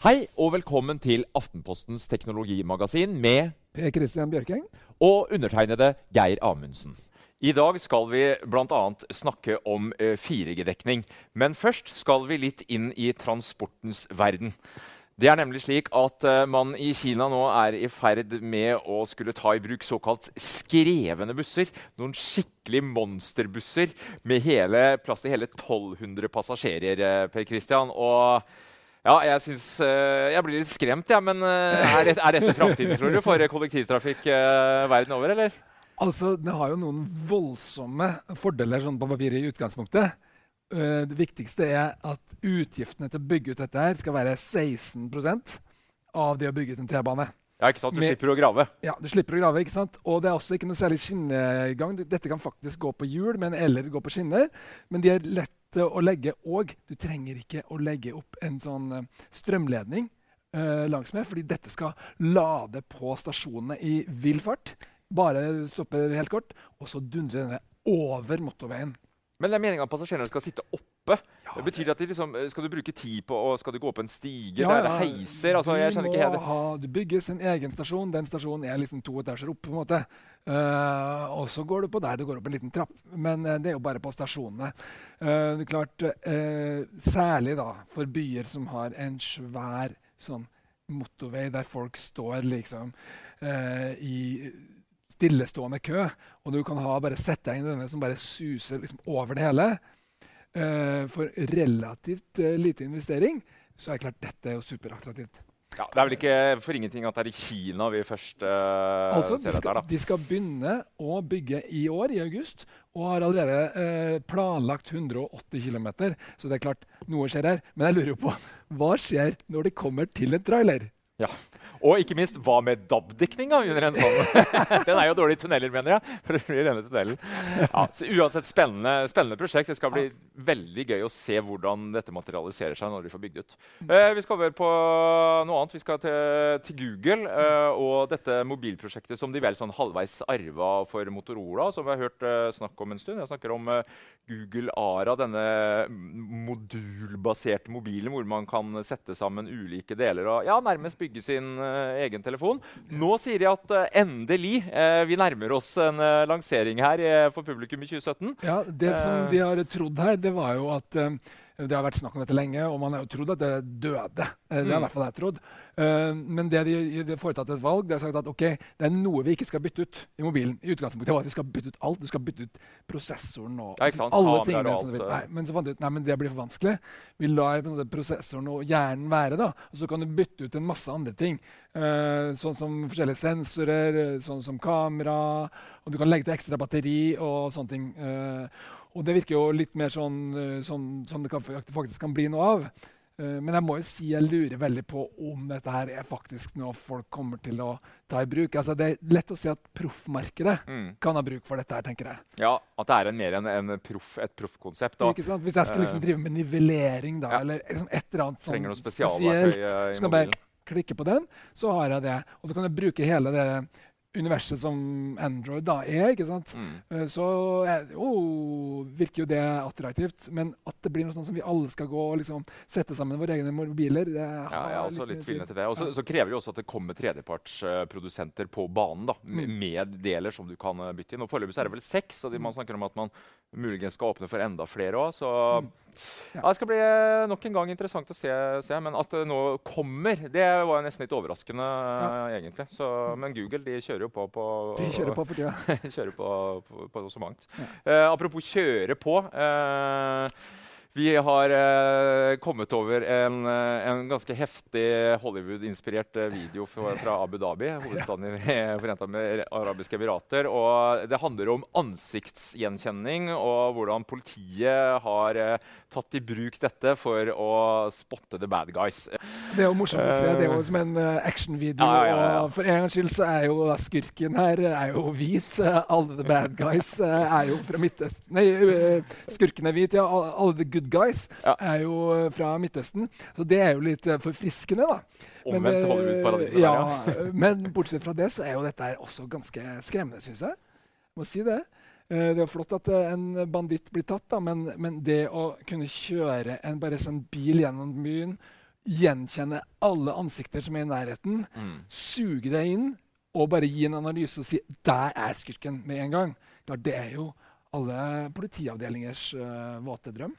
Hei og velkommen til Aftenpostens teknologimagasin med Per Christian Bjørkeng. og undertegnede Geir Amundsen. I dag skal vi bl.a. snakke om eh, 4G-dekning. Men først skal vi litt inn i transportens verden. Det er nemlig slik at eh, man i Kina nå er i ferd med å skulle ta i bruk såkalt skrevne busser. Noen skikkelig monsterbusser med hele, plass til hele 1200 passasjerer. eh, Per Christian. Og ja, jeg, synes, eh, jeg blir litt skremt, jeg. men eh, er, er dette framtiden tror du, for kollektivtrafikk verden over, eller? Altså, Det har jo noen voldsomme fordeler sånn på papiret i utgangspunktet. Eh, det viktigste er at utgiftene til å bygge ut dette her skal være 16% av det å bygge ut en T-bane. Ja, ikke sant? Du Med- slipper å grave. Ja, Du slipper å grave, ikke sant? Og det er også ikke noe særlig skinnegang. Dette kan faktisk gå på hjul, men eller gå på skinner. Men de er lette å legge, og du trenger ikke å legge opp en sånn eh, strømledning uh, langsmed, fordi dette skal lade på stasjonene i vill fart. Bare stopper helt kort, og så dundrer denne over motorveien. Men det er meninga at passasjerene skal sitte oppe. Ja, det betyr at de liksom, eh, Skal du bruke tid på å Skal du gå opp en stige? Ja, det er ja, heiser? altså Jeg skjønner ikke må helt. Ha, du bygges en egen stasjon. Den stasjonen er liksom to etasjer opp. på en måte. Uh, og så går du på der. Du går opp en liten trapp. Men uh, det er jo bare på stasjonene. Uh, det klart, Særlig da for byer som har en svær sånn motorvei der folk står liksom i stillestående kø, og du kan ha bare sette deg inn i denne som bare suser liksom over det hele. uh, for relativt uh, lite investering så er det klart dette er jo superattraktivt. Ja, det er vel ikke for ingenting at det er i Kina vi først uh, Altså, ser de dette skal, her, da. de skal begynne å bygge i år, i august, og har allerede uh, planlagt 180 km. Så det er klart, noe skjer her. Men jeg lurer jo på hva skjer når det kommer til en trailer? Og ikke minst, hva med DAB-dekninga under en sånn? Den er jo dårlig i tunneler, mener jeg. for det blir denne tunnelen. Ja, så uansett spennende, spennende prosjekt. Det skal bli veldig gøy å se hvordan dette materialiserer seg når de får bygd ut. Eh, vi skal over på noe annet. Vi skal til, til Google eh, og dette mobilprosjektet som de vel sånn halvveis arva for Motorola, som vi har hørt eh, snakk om en stund. Jeg snakker om eh, Google Ara, denne modulbaserte mobilen hvor man kan sette sammen ulike deler og ja, nærmest bygge sin eh, egen telefon. Nå sier de at eh, endelig eh, vi nærmer oss en eh, lansering her eh, for publikum i 2017. Ja, Det som Eh. de har trodd her, det var jo at eh, det har vært snakk om dette lenge, og man har jo trodd at det døde. Eh, Det har i Mm. hvert fall jeg trodd. Eh, men det de, har foretatt et valg. De har sagt at okay, det er noe vi ikke skal bytte ut i mobilen. I utgangspunktet var at vi skal bytte ut alt. Du skal bytte ut prosessoren og Ja, alle tingene. som du vil. eh. Nei, men så fant de ut nei, men det blir for vanskelig. Vi lar prosessoren og hjernen være, da. Og så kan du bytte ut en masse andre ting. Sånn som forskjellige sensorer, sånn som kamera. Og du kan legge til ekstra batteri og sånne ting. Og det virker jo litt mer sånn eh, som, som det kan, faktisk kan bli noe av. Eh, Men jeg må jo si jeg lurer veldig på om dette her er faktisk noe folk kommer til å ta i bruk. Altså Det er lett å si at proffmarkedet Mm. kan ha bruk for dette her, tenker jeg. Ja, At det er en, mer enn en proff, et proffkonsept. Hvis jeg skulle liksom Eh, drive med nivellering, da, ja. eller liksom et eller annet sånn i så kan jeg bare klikke på den, så har jeg det. Og så kan jeg bruke hele det universet som Android da er. ikke sant? Mm. Eh, Så oh, virker jo det attraktivt. Men at det blir noe sånn som vi alle skal gå og liksom sette sammen våre egne mobiler det Ja, jeg er også litt tvilende til det. Og så så krever det også at det kommer tredjepartsprodusenter på banen da, med, Mm. med deler som du kan eh, bytte inn. Og Foreløpig er det vel seks, og man snakker om at man muligens skal åpne for enda flere òg. Så Mm. ja. Ja. det skal bli eh, nok en gang interessant å se. se. Men at det nå kommer, det var nesten litt overraskende, egentlig. Så, men Google de kjører jo på på De kjører på for tida. kjører på, på, på så mangt. Ja. Uh, apropos kjøre på. eh, vi har eh, kommet over en, eh, en ganske heftig Hollywood-inspirert eh, video fra, fra Abu Dhabi, hovedstaden i Forente arabiske emirater. Og det handler om ansiktsgjenkjenning og hvordan politiet har eh, tatt i bruk dette for å spotte the bad guys. Det er jo morsomt å se. Det er jo som en eh, actionvideo. Ja, ja, ja. For en gangs skyld så er jo skurken her er jo hvit. Eh, Alle the bad guys eh, er jo fra Midtøsten Nei, eh, skurken er hvit, ja. Alle the good guys Ja. er jo eh, fra Midtøsten. Så det er jo litt eh, forfriskende, da. Men, Omvendt eh, Hollywood-paradigme. Ja, ja. men bortsett fra det så er jo dette også ganske skremmende, syns jeg. Må si det. Det er flott at en banditt blir tatt, da, men, men, det å kunne kjøre en bare sånn bil gjennom byen, gjenkjenne alle ansikter som er i nærheten, mm. suge det inn og bare gi en analyse og si 'der er skurken' med en gang, det er jo alle politiavdelingers uh, våte drøm.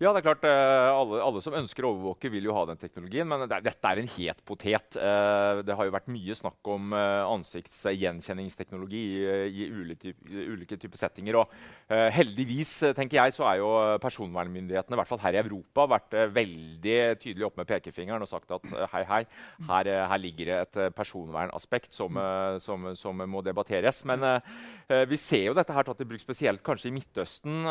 Ja, det er klart. Eh, alle, alle, som ønsker å overvåke, vil jo ha den teknologien. Men det, dette er en het potet. Eh, det har jo vært mye snakk om eh, ansiktsgjenkjenningsteknologi i, ulike, ulike typer settinger. Og heldigvis tenker jeg, så er jo personvernmyndighetene i hvert fall her i Europa, vært veldig tydelig opp med pekefingeren og sagt at hei, hei, her, her ligger det et personvernaspekt som, som, som, må debatteres. Men vi ser jo dette her tatt i bruk spesielt kanskje i Midtøsten.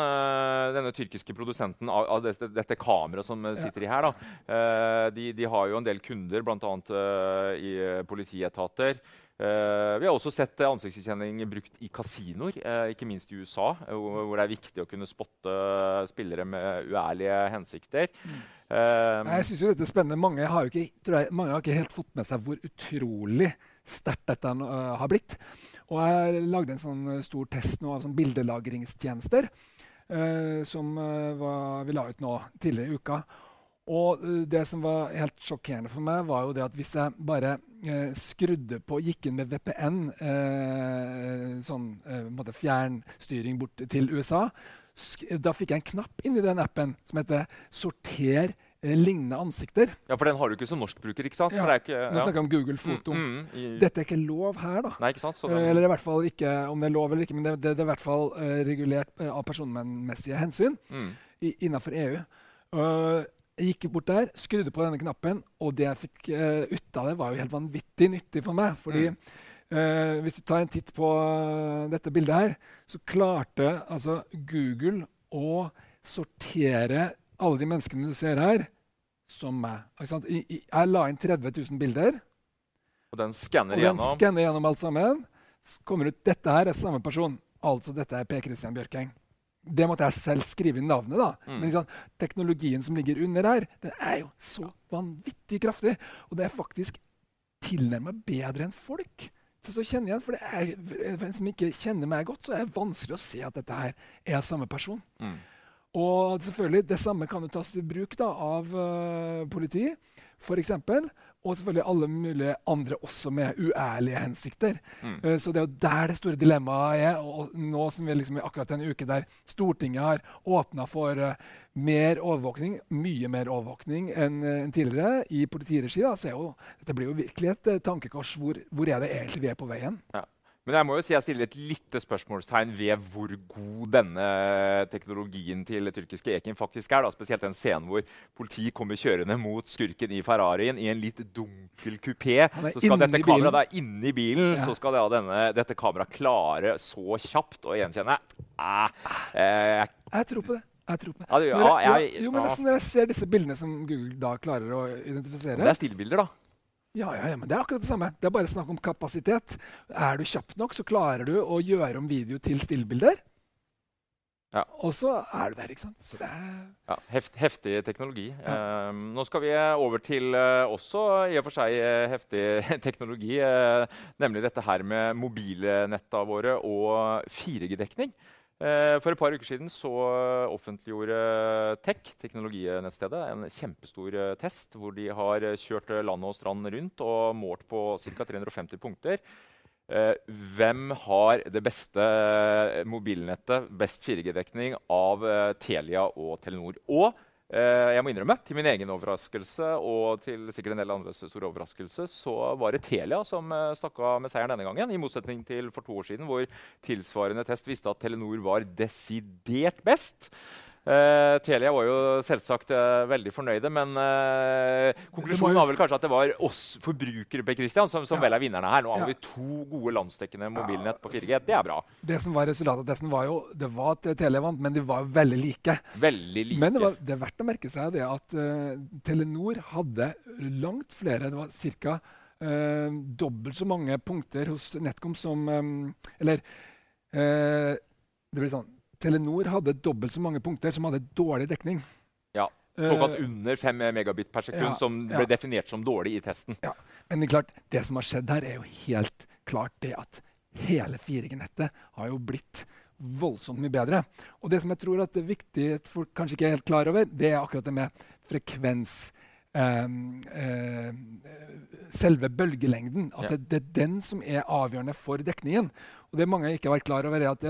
denne tyrkiske produsenten av, av dette, dette kameraet som sitter i her, da, uh, de, de, har jo en del kunder, bl.a. Uh, eh, i politietater. Uh, vi har også sett ansiktsgjenkjenning brukt i kasinoer, uh, ikke minst i USA, uh, hvor, det er viktig å kunne spotte spillere med uærlige hensikter. Mm. jeg synes dette er spennende. Mange har, ikke, jeg, mange har ikke helt fått med seg hvor utrolig sterkt dette har blitt. Og jeg lagde en sånn stor test nå av sånn bildelagringstjenester eh, som eh, var, vi la ut nå tidligere i uka. Og eh, det som var helt sjokkerende for meg, var jo det at hvis jeg bare eh, skrudde på, gikk inn med VPN, eh, sånn eh, fjernstyring bort til USA, da fikk jeg en knapp inni den appen som heter 'sorter' Eh, lignende ansikter. Ja, For den har du ikke som norskbruker? ikke sant? Ja, ikke, ja. Nå snakker jeg om Google Foto. Mm, mm, i... Dette er ikke lov her, da. Nei, ikke sant? Så den... Eller i hvert fall ikke om det er lov eller ikke, men det, det, det er i hvert fall uh, regulert uh, av personvernmessige hensyn mm. innenfor EU. Uh, jeg gikk bort der, skrudde på denne knappen, og det jeg fikk ut av det, var jo helt vanvittig nyttig for meg. fordi mm. hvis du tar en titt på dette bildet her, så klarte altså Google å sortere alle de menneskene du ser her, som meg. Jeg la inn 30 000 bilder. Og den skanner gjennom? Den gjennom alt sammen. Så kommer ut dette her er samme person. Altså dette er Per Christian Bjørkeng. Det måtte jeg selv skrive inn navnet. da. Mm. Men liksom, teknologien som ligger under her, den er jo så vanvittig kraftig. Og det er faktisk tilnærmet bedre enn folk til å kjenne igjen. For det er, for en som ikke kjenner meg godt, så er det vanskelig å se at dette her er samme person. Mm. Og selvfølgelig, Det samme kan jo tas i bruk da, av uh, politi, f.eks. Og selvfølgelig alle mulige andre også med uærlige hensikter. Mm. Uh, så Det er jo der det store dilemmaet er. Og nå som vi liksom akkurat en uke der Stortinget har åpna for uh, mer overvåkning, mye mer overvåkning enn en tidligere i politiregi, da, så er jo, dette blir jo virkelig et tankekors. Hvor, hvor er det egentlig vi er på veien? Ja. Men jeg må jo si jeg stiller et lite spørsmålstegn ved hvor god denne teknologien til tyrkiske Ekin faktisk er. Da. Spesielt den scenen hvor politiet kommer kjørende mot skurken i Ferrarien i en litt dunkel kupé. Så skal dette kameraet der inne i bilen ja. så skal det, denne, dette kameraet klare så kjapt å gjenkjenne eh, eh, Jeg tror på det. Jeg tror på det. Ja, du, ja, jeg, jo, men altså, Når jeg ser disse bildene som Google da klarer å identifisere Det er stillbilder, da. Ja, ja, ja, men det er akkurat det samme. Det er bare snakk om kapasitet. Er du kjapp nok, så klarer du å gjøre om video til stillbilder. Ja. Og så er du der, ikke sant. Ja, heft, heftig teknologi. Ja. Eh, nå skal vi over til eh, også i og for seg uh, heftig teknologi. Eh, nemlig dette her med mobilnetta våre og 4G-dekning. Eh, for et par uker siden så offentliggjorde Tech, teknologinettstedet, en kjempestor eh, test hvor de har kjørt land og strand rundt og målt på ca. 350 punkter. Eh, hvem har det beste mobilnettet, best 4G-dekning, av Telia og Telenor? Og jeg må innrømme, til min egen overraskelse og til sikkert en del andres store overraskelse, så var det Telia som uh, stakk av med seieren denne gangen. I motsetning til for to år siden, hvor tilsvarende test viste at Telenor var desidert best. Uh, Telia var jo selvsagt uh, veldig fornøyde, men uh, konklusjonen var vel kanskje at det var oss forbrukere Christian, som, som ja. vel er vinnerne her. Nå har ja. vi to gode landsdekkende mobilnett på 4G. Det er bra. Det som var Resultatet av testen var jo det var at Telia vant, men de var veldig like. Veldig like. Men det, var, det er verdt å merke seg det at Telenor hadde langt flere. Det var ca. dobbelt så mange punkter hos NetCom som Eller det blir sånn Telenor hadde dobbelt så mange punkter som hadde dårlig dekning. Ja, Såkalt uh, under 5 megabit per sekund, ja, som ble ja. definert som dårlig i testen. Ja, Men det, klart, det som har skjedd her, er jo helt klart det at hele 4G-nettet har jo blitt voldsomt mye bedre. Og det som jeg tror er viktig at folk kanskje ikke er helt klar over, det er akkurat det med frekvens. Eh, eh, selve bølgelengden. At ja. det, det, er den som er avgjørende for dekningen. Og det mange ikke har vært klar over, er at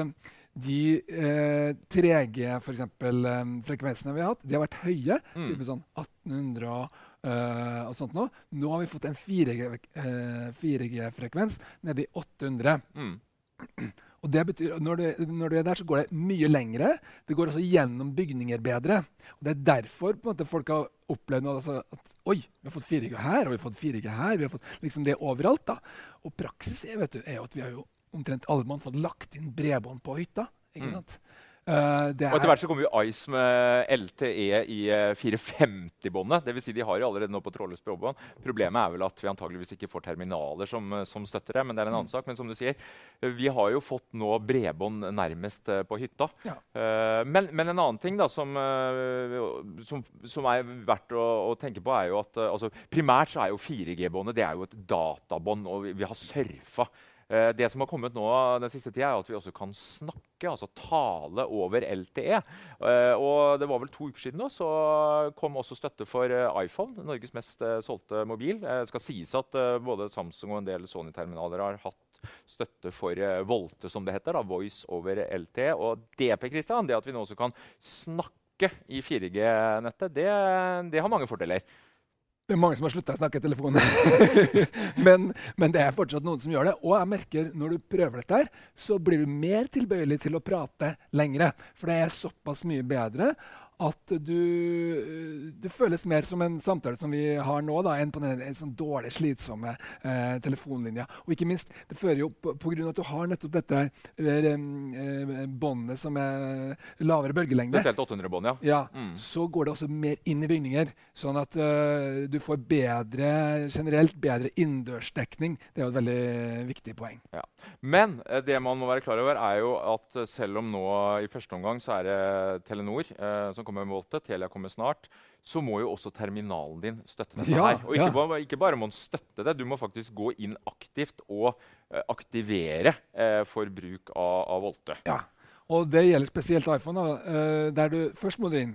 eh, de eh, 3G-frekvensene vi har hatt, de har vært høye. Mm. Type sånn 1800 og, uh, og sånt nå. Nå har vi fått en 4G-frekvens uh, nede i 800. Mm. Og det betyr, når, det, når det er der, så går det mye lengre. Det går også gjennom bygninger bedre. Og Det er derfor måte, folk har opplevd noe, altså, at oi, vi har fått 4G her og vi har fått 4G her. vi har fått liksom det overalt. da. Og praksis er, du, er jo at vi har jo omtrent alle mann fått lagt inn bredbånd på hytta. ikke mm. sant? Uh, og Etter hvert så kommer jo Ice med LTE i 450-båndet. Dvs. si de har jo allerede nå på trådløst bredbånd. Problemet er vel at vi antageligvis ikke får terminaler som, uh, som, støtter det. Men det er en annen mm. sak. Men som du sier, vi har jo fått nå bredbånd nærmest uh, på hytta. Ja. Men, men, en annen ting da, som, som, som er verdt å, å, tenke på, er jo at altså, primært så er jo 4G-båndet et databånd, og vi, vi har surfa. Eh, det som har kommet nå den siste tida, er at vi også kan snakke, altså tale over LTE. Eh, og det var vel to uker siden nå, så kom også støtte for eh, iPhone, Norges mest solgte mobil. Det skal sies at både Samsung og en del Sony-terminaler har hatt støtte for Volte, som det heter. da, Voice over LTE. Og DP, Christian, det at vi nå også kan snakke i 4G-nettet, det, det har mange fordeler. Det er mange som har slutta å snakke i telefonen. men, men, det er fortsatt noen som gjør det. Og jeg merker når du prøver dette, her, så blir du mer tilbøyelig til å prate lengre. For det er såpass mye bedre at du Det føles mer som en samtale som vi har nå, da, enn på den en sånn dårlig slitsomme eh, telefonlinja. Og ikke minst, det fører jo på, på grunn av at du har nettopp dette eh, eh båndet som er lavere bølgelengde. Spesielt 800-bånd, ja. ja mm. Så går det også mer inn i bygninger, sånn at uh, du får bedre, generelt bedre innendørsdekning. Det er jo et veldig viktig poeng. Ja. Men eh, det man må være klar over, er jo at selv om nå i første omgang så er det Telenor eh, som kommer med Volte, Telia kommer snart, så må jo også terminalen din støtte dette ja, her. Og ikke, ja. bare, ikke, bare, må den støtte det, du må faktisk gå inn aktivt og eh, aktivere eh, for bruk av, av, Volte. Ja, og det gjelder spesielt iPhone, da, der du først må du inn,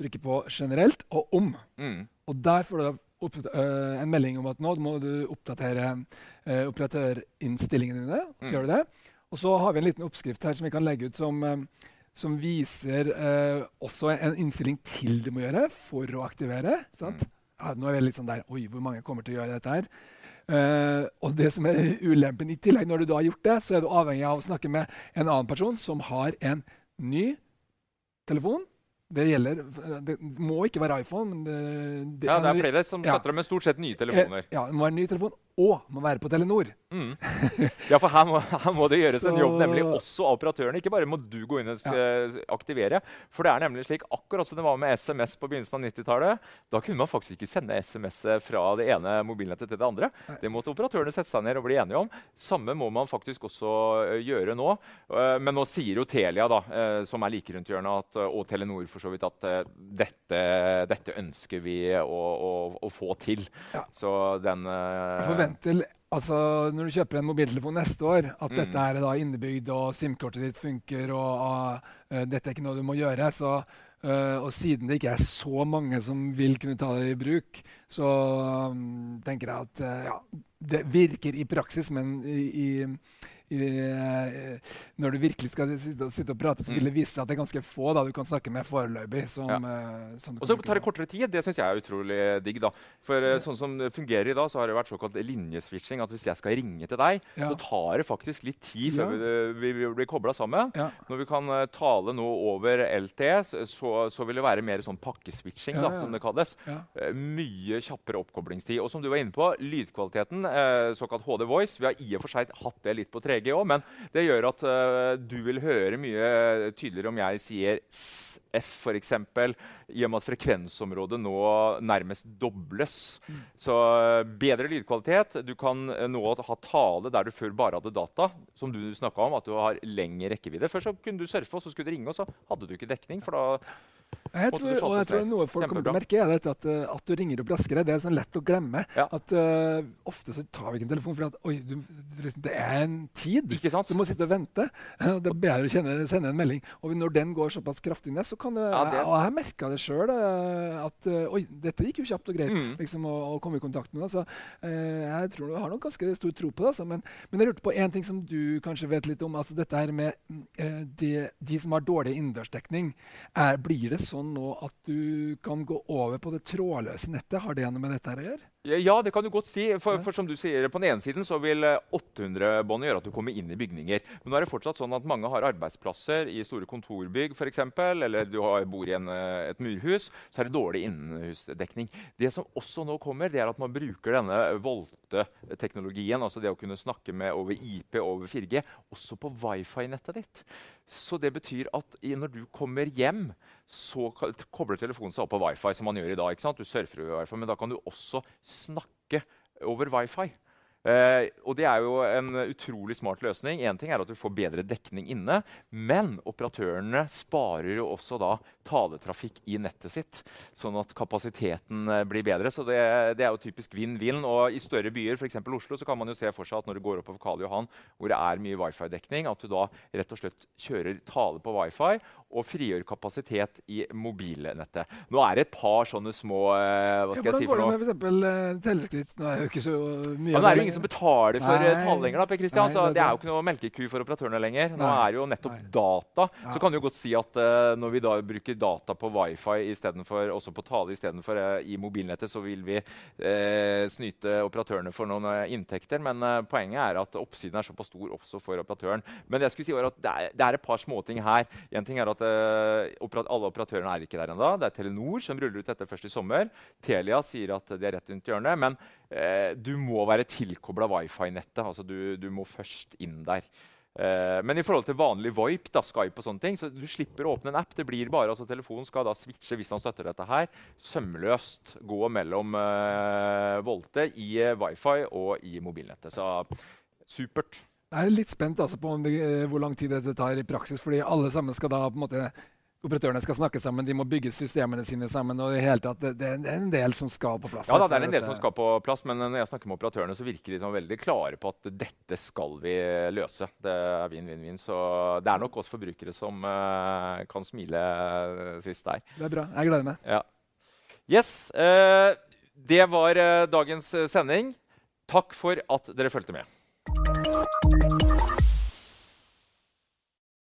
trykke på 'generelt' og 'om'. Mm. Og der får du en melding om at nå må du oppdatere uh, operatørinnstillingene dine. Så mm. gjør du det. Og så har vi en liten oppskrift her som vi kan legge ut som som viser eh, også en innstilling til du må gjøre for å aktivere. Mm. Ja, nå er vi litt sånn der Oi, hvor mange kommer til å gjøre dette her? Uh, og det som er ulempen i tillegg, når du da har gjort det, så er du avhengig av å snakke med en annen person som har en ny telefon. Det gjelder, det må ikke være iPhone. Men det, ja, det er flere som ja. med stort sett nye telefoner. Ja, det må være ny telefon og må være på Telenor. Mm. Ja, for her må, her må det gjøres en jobb, nemlig også av operatørene. Ikke bare må du gå inn og ja. aktivere. For det er nemlig slik, akkurat som det var med SMS på begynnelsen av 90-tallet, da kunne man faktisk ikke sende SMS fra det ene mobilnettet til det andre. Det måtte operatørene sette seg ned og bli enige om. Samme må man faktisk også uh, gjøre nå. Uh, men nå sier jo Telia, da, som er like rundt hjørnet, at, og Telenor for så vidt, at dette, dette, ønsker vi å, å, å få til. Ja. Så den forventer altså, når du kjøper en mobiltelefon neste år, at mm. dette er da innebygd, og SIM-kortet ditt funker, og uh, dette er ikke noe du må gjøre. Så, uh, og siden det ikke er så mange som vil kunne ta det i bruk, så um, tenker jeg at uh, ja, det virker i praksis, men i, i Eh, når du virkelig skal sitte og, sitte og prate, så vil det mm. vise seg at det er ganske få da, du kan snakke med foreløpig. Ja. Uh, og så tar det kortere tid. Det syns jeg er utrolig digg. da. For uh, sånn som det fungerer i dag, så har det vært såkalt linjeswitching. At hvis jeg skal ringe til deg, ja. så tar det faktisk litt tid før ja. vi, vi, blir kobla sammen. Når vi kan tale nå over LTE, så, så, vil det være mer sånn pakkeswitching, da, som det kalles. mye kjappere oppkoblingstid. Og som du var inne på, lydkvaliteten, såkalt HD Voice, vi har i og for seg hatt det litt på 3G VG òg, men det gjør at uh, du vil høre mye tydeligere om jeg sier SF, f.eks., i og med at frekvensområdet nå nærmest dobles. Så uh, bedre lydkvalitet. Du kan uh, nå ha tale der du før bare hadde data, som du snakka om, at du har lengre rekkevidde. Før så kunne du surfe, og så skulle du ringe, og så hadde du ikke dekning. for da Jeg tror, og jeg tror noe folk kommer til å merke, er dette at, eh, at, du ringer opp raskere. Det er sånn lett å glemme. Ja. At uh, Ofte så tar vi ikke en telefon for at oi, du, liksom, det er en tid. Ikke sant? Du må sitte og vente. Det er bedre å kjenne, sende en melding. Og når den går såpass kraftig ned, så kan det, ja, det. Og jeg merka det sjøl. At oi, dette gikk jo kjapt og greit mm. liksom, å, å, komme i kontakt med. Så uh, jeg tror du har nok ganske stor tro på det. Altså. Men, men jeg lurte på én ting som du kanskje vet litt om. altså Dette her med uh, de, de som har dårlig innendørsdekning. Blir det sånn nå at du kan gå over på det trådløse nettet? Har det noe med dette her å gjøre? Ja, det kan du godt si. For, for som du sier, På den ene siden så vil 800-båndet gjøre at du kommer inn i bygninger. Men nå er det fortsatt sånn at mange har arbeidsplasser i store kontorbygg f.eks. eller du har, bor i en, eh, et murhus, så er det dårlig innenhusdekning. Det som også nå kommer, det er at man bruker denne Volte-teknologien, altså det å kunne snakke med over IP over 4G, også på wifi-nettet ditt. Så det betyr at når du kommer hjem, så kobler telefonen seg opp på wifi, som man gjør i dag. Du surfer over wifi, Men da kan du også snakke over wifi. Uh, og Det er jo en utrolig smart løsning. En ting er at du får bedre dekning inne, men operatørene sparer jo også da taletrafikk i nettet sitt, sånn at kapasiteten uh, blir bedre. Så det, det er jo typisk vinn-vinn. Og I større byer, f.eks. Oslo, så kan man jo se for seg at når du går oppover Karl Johan, hvor det er mye wifi-dekning, at du da rett og slett kjører tale på wifi og frigjør kapasitet i mobilnettet. Nå er det et par sånne små uh, hva skal ja, jeg si for noe? Hvordan går det med f.eks. Nå er jo ikke så mye ja, Nå er det jo ingen som betaler for Nei. tale lenger. da, Per Christian, Nei, det, det, det, er jo ikke noe melkeku for operatørene lenger. Nå Nei. er det jo nettopp data. Ja. Så kan du godt si at uh, når vi da bruker data på wifi istedenfor også på tale istedenfor uh, i mobilnettet, så vil vi uh, snyte operatørene for noen uh, inntekter. Men poenget er at oppsiden er såpass stor også for operatøren. Men det jeg skulle si var at det er, det er et par småting her. En ting er at uh, alle operatørene er ikke der ennå. Det er Telenor som ruller ut dette først i sommer. Telia sier at det er rett rundt hjørnet. Men uh, du må være tilkobla wifi-nettet. Altså du, du, må først inn der. Uh, men i forhold til vanlig VoIP, da, Skype og sånne ting, så du slipper å åpne en app. det blir bare, altså Telefonen skal da switche hvis han støtter dette her, sømløst gå mellom uh, volte i uh, wifi og i mobilnettet. Så supert. Jeg er litt spent altså, på det, eh, hvor lang tid dette tar i praksis. fordi alle sammen skal da på en måte Operatørene skal snakke sammen, de må bygge systemene sine sammen. og Det, hele tatt, det, det er en del som skal på plass. Ja, da, det er en del som skal på plass, men når jeg snakker med operatørene, så virker de som veldig klare på at dette skal vi løse. Det er vinn-vinn-vinn. Så det er nok oss forbrukere som uh, kan smile sist der. Det er bra. Jeg gleder meg. Ja. Yes. Uh, det var uh, dagens sending. Takk for at dere fulgte med.